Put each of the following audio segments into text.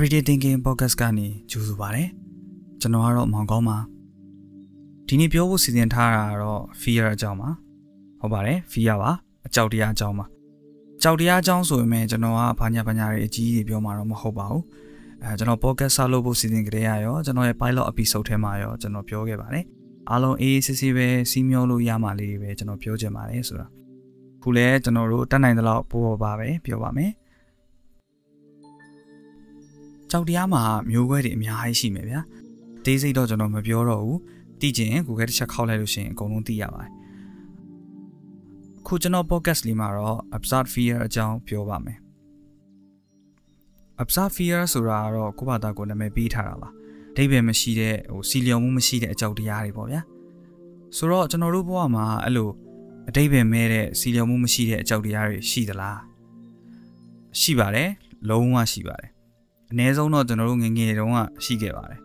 Everyday Thinking Podcast ကနေကြိုဆိုပါရစေ။ကျွန်တော်ကတော့မောင်ကောင်းပါ။ဒီနေ့ပြောဖို့စီစဉ်ထားတာကတော့ fear အကြောင်းပါ။ဟုတ်ပါတယ် fear ပါအကြောက်တရားအကြောင်းပါ။ကြောက်တရားအကြောင်းဆိုရင်ကျွန်တော်ကဘာညာဘာညာတွေအကြီးကြီးပြောမှာတော့မဟုတ်ပါဘူး။အဲကျွန်တော် podcast ဆောက်လုပ်ဖို့စီစဉ်ကြတဲ့ရရောကျွန်တော်ရဲ့ pilot episode ထဲမှာရောကျွန်တော်ပြောခဲ့ပါတယ်။အားလုံးအေးအေးဆေးဆေးပဲစီးမျောလို့ရမှာလေးတွေပဲကျွန်တော်ပြောချင်ပါတယ်ဆိုတာ။ခုလဲကျွန်တော်တို့တတ်နိုင်သလောက်ပို့ပေါ်ပါပဲပြောပါမယ်။ ကြောက်တရားမှာမျိုးခွဲတွေအများကြီးရှိမယ်ဗျာတေးစိတ်တော့ကျွန်တော်မပြောတော့ဘူးသိချင်ကိုယ်ကတစ်ချက်ခောက်လိုက်လို့ရှိရင်အကုန်လုံးသိရပါတယ်ခုကျွန်တော် podcast လေးမှာတော့ absurd fear အကြောင်းပြောပါမယ် absurd fear ဆိုတာကတော့ကိုယ့်ဘာသာကိုနာမည်ပေးထားတာပါအဓိပ္ပာယ်မရှိတဲ့ဟိုစီလျော်မှုမရှိတဲ့အကြောက်တရားတွေပေါ့ဗျာဆိုတော့ကျွန်တော်တို့ဘဝမှာအဲ့လိုအဓိပ္ပာယ်မဲ့တဲ့စီလျော်မှုမရှိတဲ့အကြောက်တရားတွေရှိသလားရှိပါတယ်လုံးဝရှိပါတယ် အ ਨੇ ဆုံးတော့ကျွန်တော်တို့ငငယ်တုန်းကရှိခဲ့ပါတယ်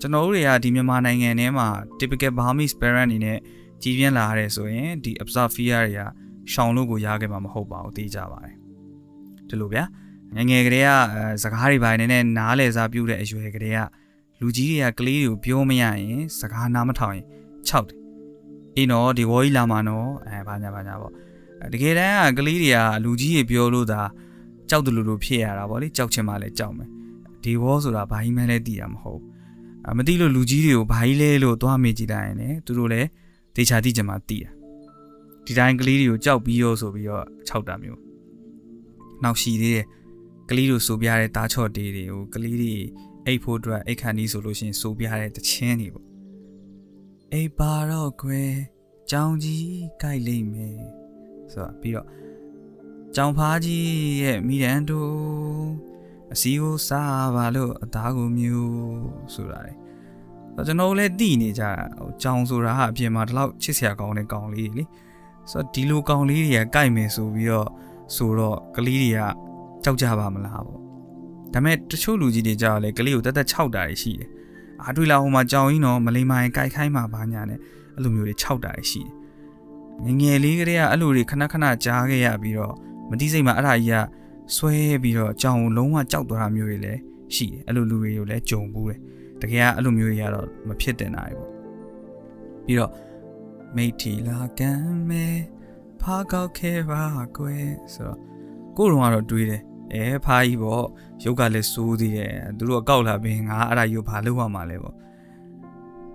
ကျွန်တော်တို့တွေကဒီမြန်မာနိုင်ငံထဲမှာ typical Burmese parent အနေနဲ့ကြီးပြင်းလာရတဲ့ဆိုရင်ဒီ observe fear တွေကရှောင်လို့ကိုရခဲ့မှာမဟုတ်ပါဘူးသိကြပါတယ်ဒီလိုဗျာငငယ်ကလေးကစကားတွေပိုင်းနဲ့နားလဲစားပြုတဲ့အရွယ်ကလေးကလူကြီးတွေကကလေးတွေကိုပြောမရရင်စကားနားမထောင်ရင်ခြောက်တယ်အေးနော်ဒီဝေါ်ကြီးလာမှာနော်အဲဘာညာဘာညာပေါ့တကယ်တမ်းကကလေးတွေကလူကြီးတွေပြောလို့သာ ကြောက်တယ်လို့လို့ဖြစ်ရတာဗောလေကြောက်ချင်မှလည်းကြောက်မယ်ဒီဝေါ်ဆိုတာဘာကြီးမှလည်းသိတာမဟုတ်အမသိလို့လူကြီးတွေကိုဘာကြီးလဲလို့သွားမေးကြည့်လိုက်ရင်လည်းသူတို့လည်းတေချာသိချင်မှသိတာဒီတိုင်းကလေးတွေကိုကြောက်ပြီးရောဆိုပြီးတော့ခြောက်တာမျိုးနောက်ရှိသေးတယ်ကလေးတို့ဆိုပြတဲ့တားချော့တေးတွေကိုကလေးတွေအိတ်ဖို့အတွက်အိတ်ခန်းကြီးဆိုလို့ရှိရင်ဆိုပြတဲ့တခြင်းတွေပေါ့အိတ်ပါတော့ခွဲကြောင်ကြီးကြိုက်လိမ့်မယ်ဆိုတော့ပြီးတော့ ကြောင်ဖားကြီးရဲ့မိရန်တို့အစည်းကိုစားပါလို့အသားကိုမျိုးဆိုတာလေကျွန်တော်လည်းသိနေကြတာဟိုကြောင်ဆိုတာကအပြင်မှာဒီလောက်ချစ်စရာကောင်းတဲ့ကောင်လေးလေဆိုတော့ဒီလိုကောင်လေးတွေကကြိုက်မယ်ဆိုပြီးတော့ဆိုတော့ကလေးတွေကကြောက်ကြပါမလားပေါ့ဒါပေမဲ့တချို့လူကြီးတွေကြောက်လေကလေးကိုတက်တက်ခြောက်တာရှိတယ်အားတွေ့လာဟိုမှာကြောင်ကြီးတော့မလိမ္မာရင်ကြိုက်ခိုင်းမှာဘာညာနဲ့အဲ့လိုမျိုးတွေခြောက်တာရှိတယ်ငငယ်လေးကလေးကအဲ့လိုတွေခဏခဏကြားခဲ့ရပြီးတော့ မတိစိတ်မှာအဲ့ဒါကြီးကဆွဲပြီးတော့ကြောင်လုံးဝကြောက်သွားတာမျိုးတွေလည်းရှိတယ်အဲ့လိုလူတွေကိုလည်းကြုံဘူးတယ်တကယ်ကအဲ့လိုမျိုးတွေကတော့မဖြစ်တင်တာတွေပေါ့ပြီးတော့မိတ်ထီလာကံမဲဖားကောက်ခဲပါကွယ်ဆိုတော့ကိုတော်ကတော့တွေးတယ်အဲဖားကြီးပေါ့ရုပ်ကလည်းစိုးသေးတယ်သူတို့ကောက်လာပြီးငါအဲ့ဒါရုပ်ဘာလုပ်ရမှာလဲပေါ့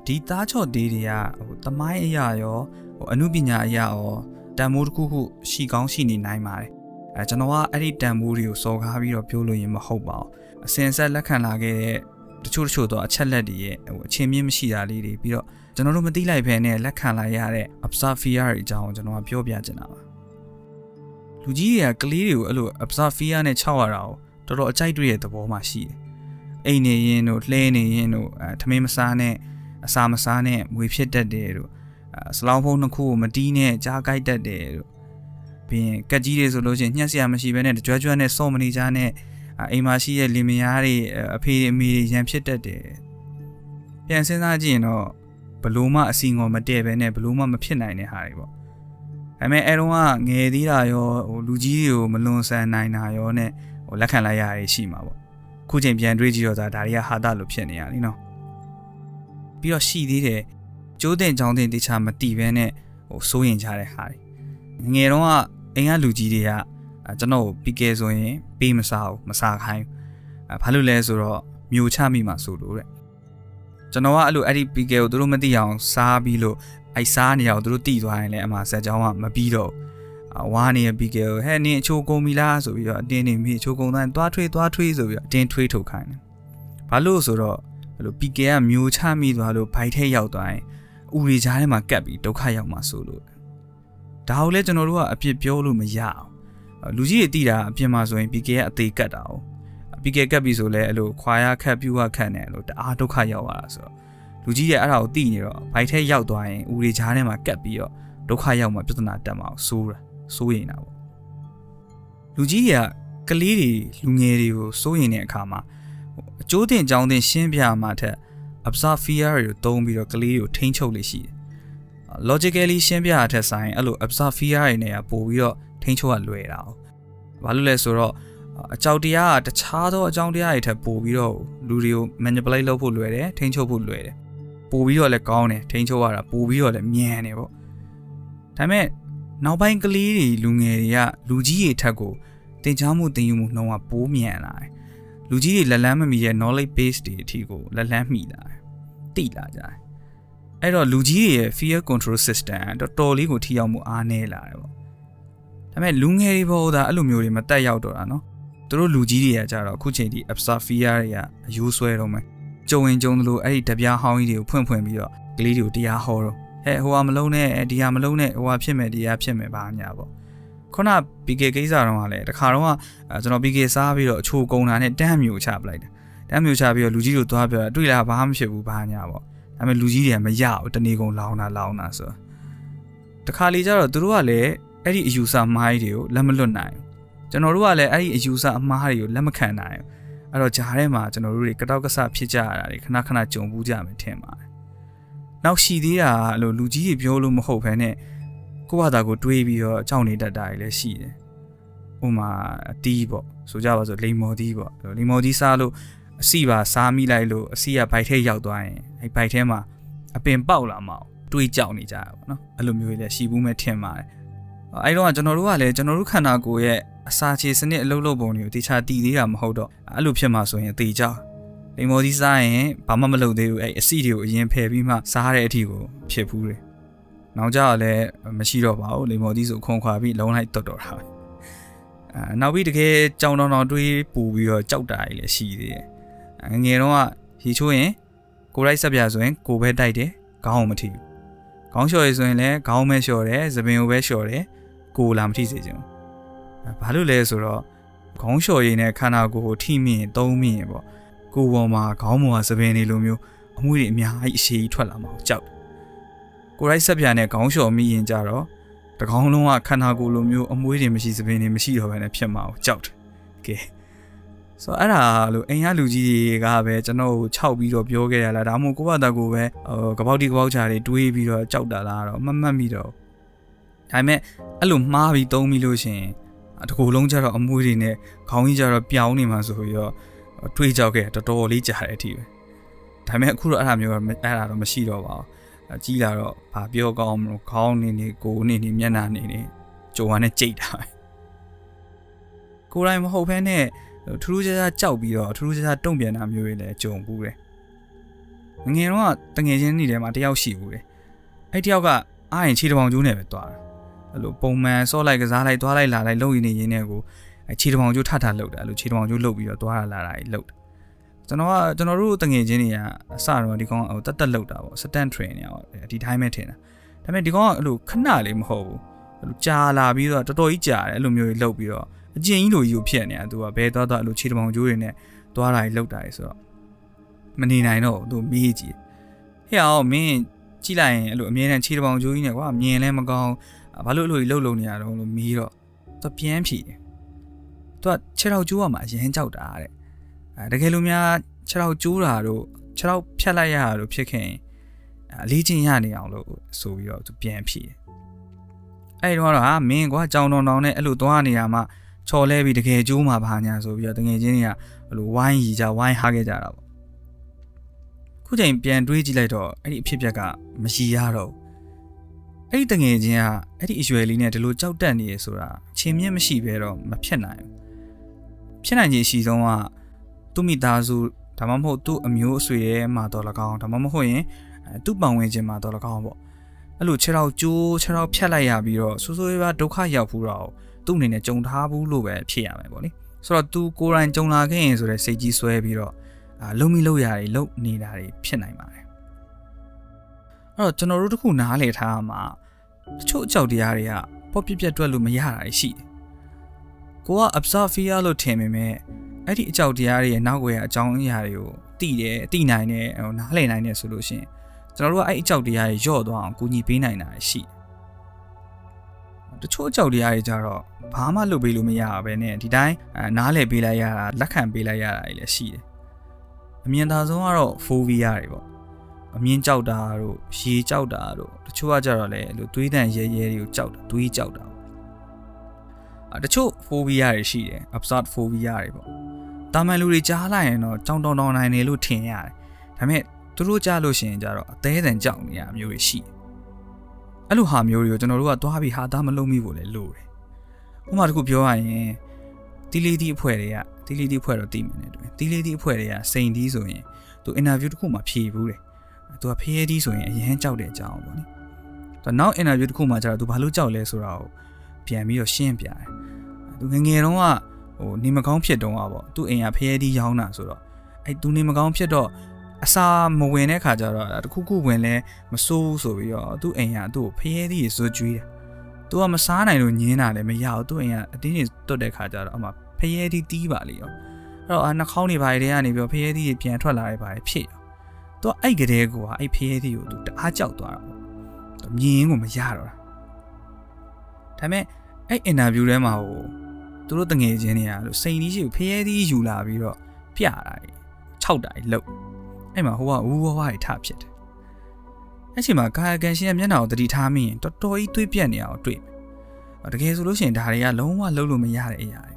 ဒီသားချော့သေးတွေကဟိုတမိုင်းအရာရောဟိုအမှုပညာအရာရောတန်မိုးတစ်ခုခုရှိကောင်းရှိနေနိုင်ပါတယ် အဲကျွန်တော်ကအဲ့ဒီတန်ဖိုးတွေကိုစော်ကားပြီးတော့ပြောလို့ရင်မဟုတ်ပါဘူးအစင်ဆက်လက်ခံလာခဲ့တဲ့တချို့တချို့တော့အချက်လက်တွေရဲ့ဟိုအချင်းမြင့်မရှိတာလေးတွေပြီးတော့ကျွန်တော်တို့မသိလိုက်ဘဲနဲ့လက်ခံလာရတဲ့ observe fear တွေအကြောင်းကျွန်တော်ကပြောပြချင်တာပါလူကြီးတွေကကလေးတွေကိုအဲ့လို observe fear နဲ့ခြောက်ရတာကိုတော်တော်အကြိုက်တွေ့တဲ့သဘောမှရှိတယ်အိမ်နေရင်တို့လှဲနေရင်တို့အဲထမင်းမစားနဲ့အစာမစားနဲ့မွေဖြစ်တတ်တယ်တို့စလောင်းဖုံးနှစ်ခုကိုမတီးနဲ့ကြားကြိုက်တတ်တယ်တို့ ပြီးရင်ကက်ကြီးတွေဆိုလို့ရှိရင်ညှက်စရာမရှိဘဲနဲ့ကြွကြွနဲ့စော့မနေကြနဲ့အိမ်မှာရှိတဲ့လင်မယားတွေအဖေအမေတွေရန်ဖြစ်တတ်တယ်ပြန်စဉ်းစားကြည့်ရင်တော့ဘလို့မှအစီငေါ်မတည့်ပဲနဲ့ဘလို့မှမဖြစ်နိုင်တဲ့ဟာတွေပေါ့ဒါပေမဲ့အဲတုန်းကငယ်သေးတာရောဟိုလူကြီးတွေကိုမလွန်ဆန်နိုင်တာရောနဲ့ဟိုလက်ခံလိုက်ရရရှိမှာပေါ့ခုချိန်ပြန်တွေးကြည့်တော့ဒါတွေကဟာတာလို့ဖြစ်နေရလीနော်ပြီးတော့ရှိသေးတယ်ကျိုးတင်ချောင်းတင်တခြားမတီးပဲနဲ့ဟိုစိုးရင်ကြတဲ့ဟာတွေငယ်တုန်းက အိမ်ကလူကြီးတွေကကျွန်တော်ပီကဲဆိုရင်ပေးမစားဘူးမစားခိုင်းဘာလို့လဲဆိုတော့မျိုးချမိမှဆိုလို့တဲ့ကျွန်တော်ကအဲ့လိုအဲ့ဒီပီကဲကိုသူတို့မသိအောင်စားပြီးလို့အိုက်စားနေအောင်သူတို့တိသွားရင်လည်းအမှဆက်ကြောင်းကမပြီးတော့ဝါနေပီကဲကိုဟဲ့နင်းအချိုးကုန်ပြီလားဆိုပြီးတော့အတင်းနေမိအချိုးကုန်တိုင်းသွားထွေးသွားထွေးဆိုပြီးတော့အတင်းထွေးထုတ်ခိုင်းတယ်ဘာလို့ဆိုတော့အဲ့လိုပီကဲကမျိုးချမိသွားလို့ဘိုက်ထဲရောက်သွားရင်ဥရီကြားထဲမှာကပ်ပြီးဒုက္ခရောက်မှာဆိုလို့ ဒါကိုလည်းကျွန်တော်တို့ကအပြစ်ပြောလို့မရအောင်လူကြီးတွေတိတာအပြင်မှာဆိုရင် PK ကအသေးကတ်တာ哦 PK ကတ်ပြီဆိုလဲအဲ့လိုခွာရခတ်ပြူရခတ်နေလို့တအားဒုက္ခရောက်လာတာဆိုတော့လူကြီးတွေအဲ့ဒါကိုတိနေတော့ဘိုက်ထဲရောက်သွားရင်ဦးတွေကြားထဲမှာကတ်ပြီးတော့ဒုက္ခရောက်မှပြဿနာတက်မှာစိုးတာစိုးရင်တာပေါ့လူကြီးတွေကကလေးတွေလူငယ်တွေကိုစိုးရင်တဲ့အခါမှာအကျိုးတင်ကြောင်းတင်ရှင်းပြမှာထက် observe fear တွေကိုတုံးပြီးတော့ကလေးတွေကိုထိန်းချုပ်လိမ့်ရှိတယ် logically ရှင်းပြတာထက်ဆိုင်အဲ့လို observe fear တွေနဲ့ပို့ပြီးတော့ထိန်းချုပ်ရလွယ်တာ哦။ဘာလို့လဲဆိုတော့အကြောက်တရားကတခြားသောအကြောင်းတရားတွေထက်ပိုပြီးတော့လူတွေကို manipulate လုပ်ဖို့လွယ်တယ်ထိန်းချုပ်ဖို့လွယ်တယ်ပိုပြီးတော့လည်းကောင်းတယ်ထိန်းချုပ်ရတာပိုပြီးတော့လည်းမြန်တယ်ပေါ့ဒါပေမဲ့နောက်ပိုင်းကလေးတွေလူငယ်တွေကလူကြီးတွေထက်ကိုတင် जा မှုတင်ယူမှုနှုံးကပိုးမြန်လာတယ်လူကြီးတွေလက်လန်းမမီတဲ့ knowledge base တွေအထိကိုလက်လန်းမိလာတယ်တိလာကြတယ် အဲ့တော့လူကြီးတွေရဲ့ fear control system တော်တော်လေးကိုထိရောက်မှုအားနည်းလာတယ်ပေါ့ဒါပေမဲ့လူငယ်တွေဘောသာအဲ့လိုမျိုးတွေမတက်ရောက်တော့တာနော်သူတို့လူကြီးတွေကကြတော့အခုချိန်ထိ absorb fear တွေကအယိုးဆွဲတော့မယ်ကြုံရင်ကြုံသလိုအဲ့ဒီတပြားဟောင်းကြီးတွေကိုဖွင့်ဖွင့်ပြီးတော့ကလေးတွေကိုတရားဟောတော့ဟဲ့ဟိုဟာမလုံးနဲ့ဒီဟာမလုံးနဲ့ဟိုဟာဖြစ်မယ်ဒီဟာဖြစ်မယ်ဘာညာပေါ့ခုန PK ကိစ္စတော့ကလည်းတခါတော့ကျွန်တော် PK စားပြီးတော့အချိုကုန်တာနဲ့တန်းမျိုးချပလိုက်တယ်တန်းမျိုးချပြီးတော့လူကြီးတို့သွားပြောတွေ့လားဘာမှမဖြစ်ဘူးဘာညာပေါ့ ဒါပေမဲ့လူကြီးတွေကမရဘူးတနေကုန်လောင်းတာလောင်းတာဆိုတခါလေကျတော့သူတို့ကလည်းအဲ့ဒီအယူဆမိုင်းတွေကိုလက်မလွတ်နိုင်ဘူးကျွန်တော်တို့ကလည်းအဲ့ဒီအယူဆအမှားတွေကိုလက်မခံနိုင်ဘူးအဲ့တော့ဂျားထဲမှာကျွန်တော်တို့တွေကတောက်ကဆဖြစ်ကြရတာတွေခဏခဏကြုံဘူးကြမယ်ထင်ပါတယ်နောက်ရှိသေးတာအဲ့လိုလူကြီးတွေပြောလို့မဟုတ်ဘဲနဲ့ကိုယ့်ဘာသာကိုတွေးပြီးတော့ကြောက်နေတတ်တာတွေလည်းရှိတယ်ဥမာအတီးပေါ့ဆိုကြပါစို့လိမ်မော်တီးပေါ့လိမ်မော်တီးစားလို့ အစီပါစားမိလိုက်လို့အစီကဘိုက်ထဲရောက်သွားရင်အဲ့ဘိုက်ထဲမှာအပင်ပေါက်လာမှတွေးကြောက်နေကြရပါတော့အဲ့လိုမျိုးလည်းရှိဘူးမဲ့ထင်ပါတယ်အဲ့တော့ကျွန်တော်တို့ကလည်းကျွန်တော်တို့ခန္ဓာကိုယ်ရဲ့အစာချေစနစ်အလုပ်လုပ်ပုံတွေကိုတေချာတည်သေးတာမဟုတ်တော့အဲ့လိုဖြစ်မှာဆိုရင်တေချာလိမ္မော်ကြီးစားရင်ဘာမှမလုပ်သေးဘူးအဲ့အစီတွေကိုအရင်ဖယ်ပြီးမှစားတဲ့အထိကိုဖြစ်ဘူးတယ်နောက်ကြတော့လည်းမရှိတော့ပါဘူးလိမ္မော်ကြီးဆိုခွန်ခွာပြီးလုံးလိုက်တော်တော်တာပဲအဲနောက်ပြီးတကယ်ကြောင်တောင်တောင်တွေးပူပြီးတော့ကြောက်တာကြီးလည်းရှိသေးတယ် ငငယ်တော့ရေချိုးရင်ကိုရိုက်ဆက်ပြဆိုရင်ကိုပဲတိုက်တယ်ခေါင်းအောင်မထိဘူးခေါင်းလျှော်ရဆိုရင်လည်းခေါင်းမဲလျှော်တယ်သပင်ကိုပဲလျှော်တယ်ကိုလာမထိစေချင်ဘူးဘာလို့လဲဆိုတော့ခေါင်းလျှော်ရည်နဲ့ခန္ဓာကိုယ်ကိုထိမိရင်သုံးမိရင်ပေါ့ကိုယ်ပေါ်မှာခေါင်းပေါ်မှာသပင်တွေလိုမျိုးအမွှေးတွေအများကြီးအရှိကြီးထွက်လာမှာကြောက်တယ်ကိုရိုက်ဆက်ပြနဲ့ခေါင်းလျှော်မိရင်ကြတော့တကောင်းလုံးကခန္ဓာကိုယ်လိုမျိုးအမွှေးတွေမရှိသပင်တွေမရှိတော့ဘဲနဲ့ဖြစ်မှာကြောက်တယ်ကဲ ဆိုတော့အဲ့ဒါလို့အိမ်ကလူကြီးတွေကပဲကျွန်တော်ကိုခြောက်ပြီးတော့ပြောခဲ့ရလားဒါမှမဟုတ်ကိုယ့်ဘာသာကိုပဲဟိုကပောက်တီကပောက်ချာတွေတွေးပြီးတော့ကြောက်တာလားတော့မမှတ်မိတော့ဒါပေမဲ့အဲ့လိုမှားပြီးသုံးပြီးလို့ရှင်တကူလုံးကျတော့အမွှေးတွေနဲ့ခေါင်းကြီးကျတော့ပြောင်းနေမှာဆိုပြီးတော့တွေးကြောက်ခဲ့တော်တော်လေးကြာတဲ့အထိပဲဒါပေမဲ့အခုတော့အဲ့ဒါမျိုးအဲ့ဒါတော့မရှိတော့ပါဘူးကြီးလာတော့ဘာပြောကောင်းမလို့ခေါင်းနေနေကိုနေနေမျက်နှာနေနေကြုံရနဲ့ကြိတ်တာပဲကိုယ်တိုင်မဟုတ်ဘဲနဲ့ ထူးထူးခြားခြားကြောက်ပြီးတော့ထူးထူးခြားခြားတုံ့ပြန်တာမျိုးတွေလည်းကြုံဘူးတယ်ငငယ်တော့တငယ်ချင်းနေထဲမှာတယောက်ရှိဘူးတယ်အဲ့တယောက်ကအားရင်ခြေတပေါင်ကျိုးနဲ့ပဲသွားတာအဲ့လိုပုံမှန်စော့လိုက်ကစားလိုက်သွားလိုက်လာလိုက်လုံရင်းနေရင်းနဲ့ကိုခြေတပေါင်ကျိုးထထလှုပ်တယ်အဲ့လိုခြေတပေါင်ကျိုးလှုပ်ပြီးတော့သွားလာတာကြီးလှုပ်တယ်ကျွန်တော်ကကျွန်တော်တို့တငယ်ချင်းတွေကအစတော့ဒီကောင်ဟိုတက်တက်လှုပ်တာပေါ့ stand train နေအောင်ဒီတိုင်းပဲထင်တာဒါပေမဲ့ဒီကောင်ကအဲ့လိုခဏလေးမဟုတ်ဘူးအဲ့လိုကြာလာပြီးတော့တော်တော်ကြီးကြာတယ်အဲ့လိုမျိုးကြီးလှုပ်ပြီးတော့ အကျဉ်ကြီးလိုကြီးကိုဖြစ်နေတာသူကဘဲသွားသွားအဲ့လိုခြေတပေါင်ကျိုးတွေနဲ့သွားတာကြီးလှုပ်တာကြီးဆိုတော့မနေနိုင်တော့သူမေးကြည့်ဟဲ့အောင်မင်းကြည့်လိုက်ရင်အဲ့လိုအမြဲတမ်းခြေတပေါင်ကျိုးကြီးနဲ့ကွာမြင်လဲမကောင်းဘာလို့အဲ့လိုကြီးလှုပ်လုံနေရတော့လို့မေးတော့သူပြင်းဖြီတယ်သူကခြေထောက်ကျိုးရမှာအရင်ကြောက်တာတဲ့အဲတကယ်လို့များခြေထောက်ကျိုးတာတို့ခြေထောက်ဖြတ်လိုက်ရတာတို့ဖြစ်ခင်အလေးချင်းရနေအောင်လို့ဆိုပြီးတော့သူပြန်ဖြီတယ်အဲ့တော့ဟာမင်းကွာကြောင်တောင်တောင်နဲ့အဲ့လိုသွားနေတာမှ ချော်လဲပြီးတကယ်ကျိုးမှာဘာညာဆိုပြီးတော့တငယ်ချင်းတွေကဘလို့ဝိုင်းရီကြဝိုင်းဟားခဲ့ကြတာပေါ့ခုချိန်ပြန်တွေးကြည့်လိုက်တော့အဲ့ဒီအဖြစ်အပျက်ကမရှိရတော့အဲ့ဒီတငယ်ချင်းကအဲ့ဒီအရွယ်လေးနဲ့ဒီလိုကြောက်တက်နေရဆိုတာချင်းမြင့်မရှိဘဲတော့မဖြစ်နိုင်ဘူးဖြစ်နိုင်ခြင်းရှိဆုံးကသူ့မိသားစုဒါမှမဟုတ်သူ့အမျိုးအဆွေရဲ့မှာတော့၎င်းဒါမှမဟုတ်ရင်သူ့ပတ်ဝန်းကျင်မှာတော့၎င်းပေါ့ အဲ့လိုခြေထောက်ကျိုးခြေထောက်ဖြတ်လိုက်ရပြီးတော့ဆိုးဆိုးရွားရွားဒုက္ခရောက်ဖူးတော့သူ့အနေနဲ့ကြုံထားဘူးလို့ပဲဖြစ်ရမယ်ပေါ့လေဆိုတော့ तू ကိုယ်တိုင်ကြုံလာခဲ့ရင်ဆိုတဲ့စိတ်ကြီးဆွဲပြီးတော့အာလုံမိလို့ရတယ်လုံနေတာတွေဖြစ်နိုင်ပါတယ်အဲ့တော့ကျွန်တော်တို့တခုနားလည်ထားမှာတချို့အကြောက်တရားတွေကပေါ့ပြက်ပြက်တွက်လို့မရတာရှိတယ်ကိုက observer လို့ထင်ပေမဲ့အဲ့ဒီအကြောက်တရားတွေရဲ့နောက်ွယ်အကြောင်းအရာတွေကိုသိတယ်သိနိုင်တယ်ဟိုနားလည်နိုင်တယ်ဆိုလို့ရှိရင် ကျွန်တော်တို့ကအဲ့အကြောက်တရားတွေညော့သွားအောင်ကူညီပေးနိုင်တာရှိတယ်တချို့အကြောက်တရားတွေကြတော့ဘာမှလုပ်ပေးလို့မရပါပဲနဲ့ဒီတိုင်းနားလည်ပေးလိုက်ရတာလက်ခံပေးလိုက်ရတာလည်းရှိတယ်အမြင်သာဆုံးကတော့ဖိုးဗီးယာတွေပေါ့အမြင်ကြောက်တာတို့ရေကြောက်တာတို့တချို့ကကြတော့လေအဲ့လိုသွေးတန်ရဲရဲတွေကိုကြောက်တာသွေးကြောက်တာတချို့ phobia တွေရှိတယ် absurd phobia တွေပေါ့တာမန်လူတွေကြားလိုက်ရင်တော့ကြောင်တောင်တောင်နိုင်နေလို့ထင်ရတယ်ဒါပေမဲ့ သူတို့ကြားလို့ရှိရင်ကြတော့အသေးအံကြောက်နေရမျိုးတွေရှိတယ်အဲ့လိုဟာမျိုးတွေကိုကျွန်တော်တို့ကသွားပြီးဟာသားမလုံးမိဖို့လေလိုတယ်ဥပမာတစ်ခုပြောရရင်တီလီတီအဖွဲ့တွေကတီလီတီအဖွဲ့တော့တည်မြင်နေတယ်တီလီတီအဖွဲ့တွေကစိန်တီးဆိုရင်သူအင်တာဗျူးတစ်ခုမှဖြေဘူးတယ်သူကဖျဲတီးဆိုရင်အရင်ကြောက်တဲ့အကြောင်းပေါ့နိသူနောက်အင်တာဗျူးတစ်ခုမှကျတော့သူဘာလို့ကြောက်လဲဆိုတာကိုပြန်ပြီးတော့ရှင်းပြတယ်သူငငယ်တုန်းကဟိုနေမကောင်းဖြစ်တုန်းကပေါ့သူအိမ်ကဖျဲတီးရောင်းတာဆိုတော့အဲ့သူနေမကောင်းဖြစ်တော့ အစာမဝင်တဲ့ခါကျတော့တခုခုဝင်လဲမစိုးဘူးဆိုပြီးတော့သူ့အိမ်ကသူ့ကိုဖျဲတီးဇွတ်ကျွေးတယ်သူကမစားနိုင်လို့ညင်းတာလည်းမရဘူးသူ့အိမ်ကအတင်းကြီးတွတ်တဲ့ခါကျတော့အမှဖျဲတီးတီးပါလေရောအဲ့တော့နှာခေါင်းတွေဘာတွေကနေပြီးဖျဲတီးပြန်ထွက်လာတယ်ဘာတွေဖြစ်ရောသူကအဲ့ကလေးကိုကအဲ့ဖျဲတီးကိုသူတအားကြောက်သွားတာပေါ့သူမြင်ကိုမရတော့တာဒါပေမဲ့အဲ့အင်တာဗျူးထဲမှာဟိုသူတို့တငယ်ချင်းတွေကလို့စိန်ကြီးရှိကိုဖျဲတီးယူလာပြီးတော့ပြတာကြီး၆တာကြီးလှုပ် အဲ့မှာဟိုကဝူဝဝတွေထဖြစ်တယ်အဲ့ချိန်မှာကာယကံရှင်ရဲ့မျက်နှာကိုတတိထားမိရင်တော်တော်ကြီးသွေးပြက်နေအောင်တွေ့မယ်တကယ်ဆိုလို့ရှိရင်ဒါတွေကလုံးဝလုံးလို့မရတဲ့အရာတွေ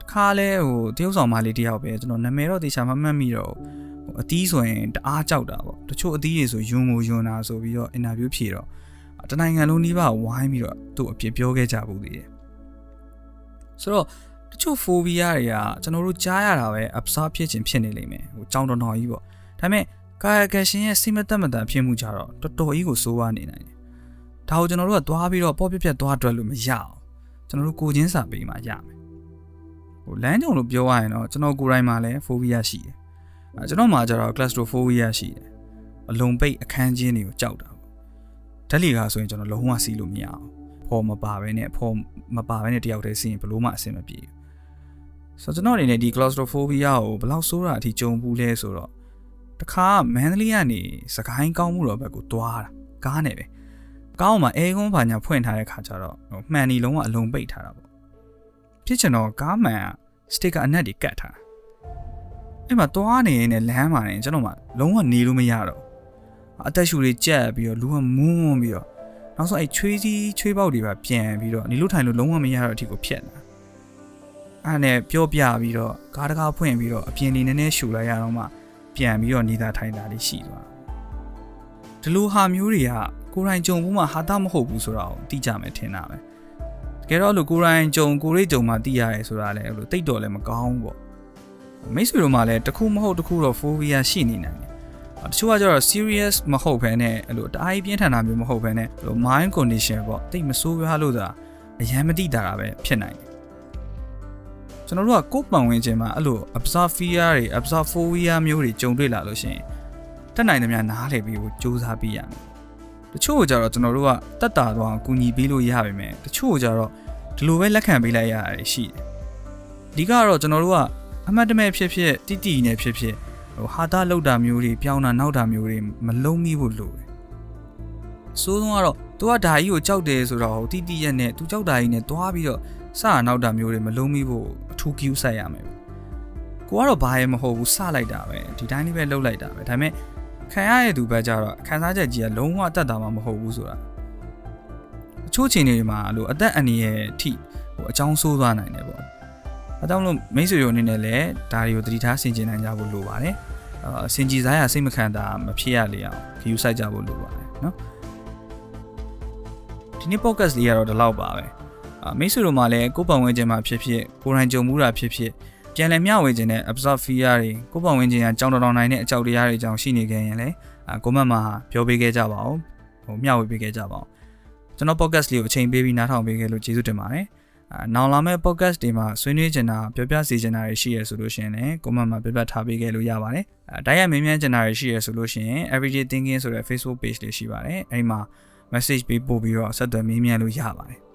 တခါလဲဟိုတရုတ်ဆောင်မလေးတယောက်ပဲကျွန်တော်နာမည်တော့တေချာမမှတ်မိတော့ဟိုအသီးဆိုရင်တအားကြောက်တာပေါ့တချို့အသီးတွေဆိုယွန်းကိုယွန်းတာဆိုပြီးတော့အင်တာဗျူးဖြေတော့တနိုင်ငံလုံးနှီးပါဝိုင်းပြီးတော့သူ့အပြစ်ပြောခဲ့ကြဘူးသေးတယ်ဆိုတော့ တချို့ phobia တွေကကျွန်တော်တို့ကြားရတာပဲ absorb ဖြစ်ခြင်းဖြစ်နေလိမ့်မယ်ဟိုကြောင်တော်တော်ကြီးပေါ့ဒါပေမဲ့ကာယကရှင်ရဲ့စိမသက်မတန်ဖြစ်မှုကြတော့တော်တော်ကြီးကိုစိုးဝါနေနိုင်တယ်ဒါကိုကျွန်တော်တို့ကသွားပြီးတော့ပေါ့ပြက်ပြက်သွားတွက်လို့မရအောင်ကျွန်တော်တို့ကိုချင်းစာပေးမှရမယ်ဟိုလမ်းကြုံလို့ပြောရရင်တော့ကျွန်တော်ကိုယ်တိုင်မှာလည်း phobia ရှိတယ်အဲကျွန်တော်မှာကျတော့ claustrophobia ရှိတယ်အလုံးပိတ်အခန်းချင်းတွေကိုကြောက်တာပေါ့ဓာတ်လီကဆိုရင်ကျွန်တော်လုံးဝစီးလို့မရအောင်ဖော်မပါဘဲနဲ့ဖော်မပါဘဲနဲ့တယောက်တည်းစီးရင်ဘလို့မှအဆင်မပြေဘူး ဆိုတော့ကျွန်တော်အနေနဲ့ဒီ claustrophobia ကိုဘယ်လောက်ဆိုးတာအထိကြုံဘူးလဲဆိုတော့တခါမန္တလေးကနေစကိုင်းကောင်းမှုတော့ဘက်ကိုသွားတာကားနဲ့ပဲကောင်းမှအဲကုန်းဘာညာဖွင့်ထားတဲ့ခါကျတော့မှန်နီလုံးဝအလုံးပိတ်ထားတာပေါ့ဖြစ်ချင်တော့ကားမှန်စတစ်ကာအနက်တွေကတ်ထားအဲ့မှာသွားနေရင်လည်းလမ်းမှာနေကျွန်တော်မှလုံးဝနေလို့မရတော့အသက်ရှူတွေကြက်ပြီးတော့လူကမွန်းပြီးတော့နောက်ဆုံးအဲ့ချွေးစီးချွေးပေါက်တွေပါပြန်ပြီးတော့နေလို့ထိုင်လို့လုံးဝမရတော့အထိကိုဖြတ်လာ အဲ့နဲ့ပြောပြပြီးတော့ကားတကားဖွင့်ပြီးတော့အပြင်လေးနည်းနည်းရှူလိုက်ရတော့မှပြန်ပြီးတော့နေတာထိုင်တာလေးရှိသွားဒီလိုဟာမျိုးတွေကကိုရိုင်းကြုံဘူးမှဟာတာမဟုတ်ဘူးဆိုတာကိုသိကြမယ်ထင်တာပဲတကယ်တော့လို့ကိုရိုင်းကြုံကိုရိတ်ကြုံမှသိရတယ်ဆိုတာလည်းအဲ့လိုတိတ်တော်လည်းမကောင်းဘူးပေါ့မိတ်ဆွေတို့မှလည်းတစ်ခုမဟုတ်တစ်ခုတော့ phobia ရှိနေနိုင်တယ်တချို့ကကျတော့ serious မဟုတ်ဘဲနဲ့အဲ့လိုတအားကြီးပြင်းထန်တာမျိုးမဟုတ်ဘဲနဲ့အဲ့လို mind condition ပေါ့တိတ်မဆိုးရွားလို့သာအရန်မတိတာတာပဲဖြစ်နိုင်တယ် ကျွန်တော်တို့ကကိုယ်ပတ်ဝန်းကျင်မှာအဲ့လို absorb fear တွေ absorb phobia မျိုးတွေကြုံတွေ့လာလို့ရှိရင်တက်နိုင်သမျှနားလည်ပြီးကိုစူးစမ်းပြီးရမယ်တချို့ကကြတော့ကျွန်တော်တို့ကတက်တာသွားကူညီပေးလို့ရပါမယ်တချို့ကကြတော့ဒီလိုပဲလက်ခံပေးလိုက်ရတာရှိတယ်အဓိကတော့ကျွန်တော်တို့ကအမှတ်တမဲ့ဖြစ်ဖြစ်တိတိနဲ့ဖြစ်ဖြစ်ဟိုဟာတာလောက်တာမျိုးတွေပြောင်းတာနောက်တာမျိုးတွေမလုံးမိဖို့လိုတယ်စိုးဆုံးကတော့ तू ကဓာကြီးကိုကြောက်တယ်ဆိုတော့ဟိုတိတိရက်နဲ့ तू ကြောက်တာကြီးနဲ့တွားပြီးတော့ စတာနောက်တာမျိုးတွေမလုံးမိဖို့အထူးကူးဆိုင်ရမယ်ကိုကတော့ဘာရမဟုတ်ဘူးစလိုက်တာပဲဒီတိုင်းလေးပဲလှုပ်လိုက်တာပဲဒါပေမဲ့ခံရတဲ့သူဘက်ကျတော့ခံစားချက်ကြီးကလုံးဝတက်တာမှမဟုတ်ဘူးဆိုတာအချို့ချိန်တွေမှာလို့အသက်အန္တရာယ်အထိဟိုအကြောင်းဆိုးသွားနိုင်တယ်ပေါ့အဲကြောင့်လို့မိတ်ဆွေတို့အနေနဲ့လည်းဒါတွေကိုတတိထားဆင်ခြင်နိုင်ကြဖို့လိုပါတယ်အာဆင်ကြည်စားရစိတ်မခံတာမဖြစ်ရလေအောင်ခယူဆိုင်ကြဖို့လိုပါတယ်နော်ဒီနေ့ podcast လေးကတော့ဒီလောက်ပါပဲ။ မိတ်ဆွေတို့မှလည်းကိုယ်ပတ်ဝန်းကျင်မှာဖြစ်ဖြစ်ကိုယ်တိုင်ကြုံမှုတာဖြစ်ဖြစ်ပြန်လည်မျှဝေခြင်းနဲ့ absorb fear တွေကိုယ်ပတ်ဝန်းကျင်ကကြောင်တော်နိုင်တဲ့အကြောက်တရားတွေကြောင့်ရှိနေခဲ့ရင်လည်းအာကိုမတ်မှာပြောပေးခဲ့ကြပါဦးဟိုမျှဝေပေးခဲ့ကြပါဦးကျွန်တော် podcast လေးကိုအချိန်ပေးပြီးနားထောင်ပေးခဲ့လို့ကျေးဇူးတင်ပါတယ်အာနောက်လာမယ့် podcast တွေမှာဆွေးနွေးချင်တာပြောပြစီချင်တာတွေရှိရဆိုလို့ရှိရင်လည်းကိုမတ်မှာပြောပြထားပေးခဲ့လို့ရပါတယ်အဲတိုက်ရိုက်မင်းမြန်းချင်တာတွေရှိရဆိုလို့ရှိရင် everyday thinking ဆိုတဲ့ Facebook page လေးရှိပါတယ်အဲဒီမှာ message ပေးပို့ပြီးတော့ဆက်သွယ်မေးမြန်းလို့ရပါတယ်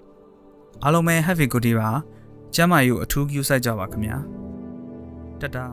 အားလုံးပဲ have a good day ပါကျမ်းမာရေးကိုအထူးကြိုးစိုက်ကြပါခင်ဗျာတတာ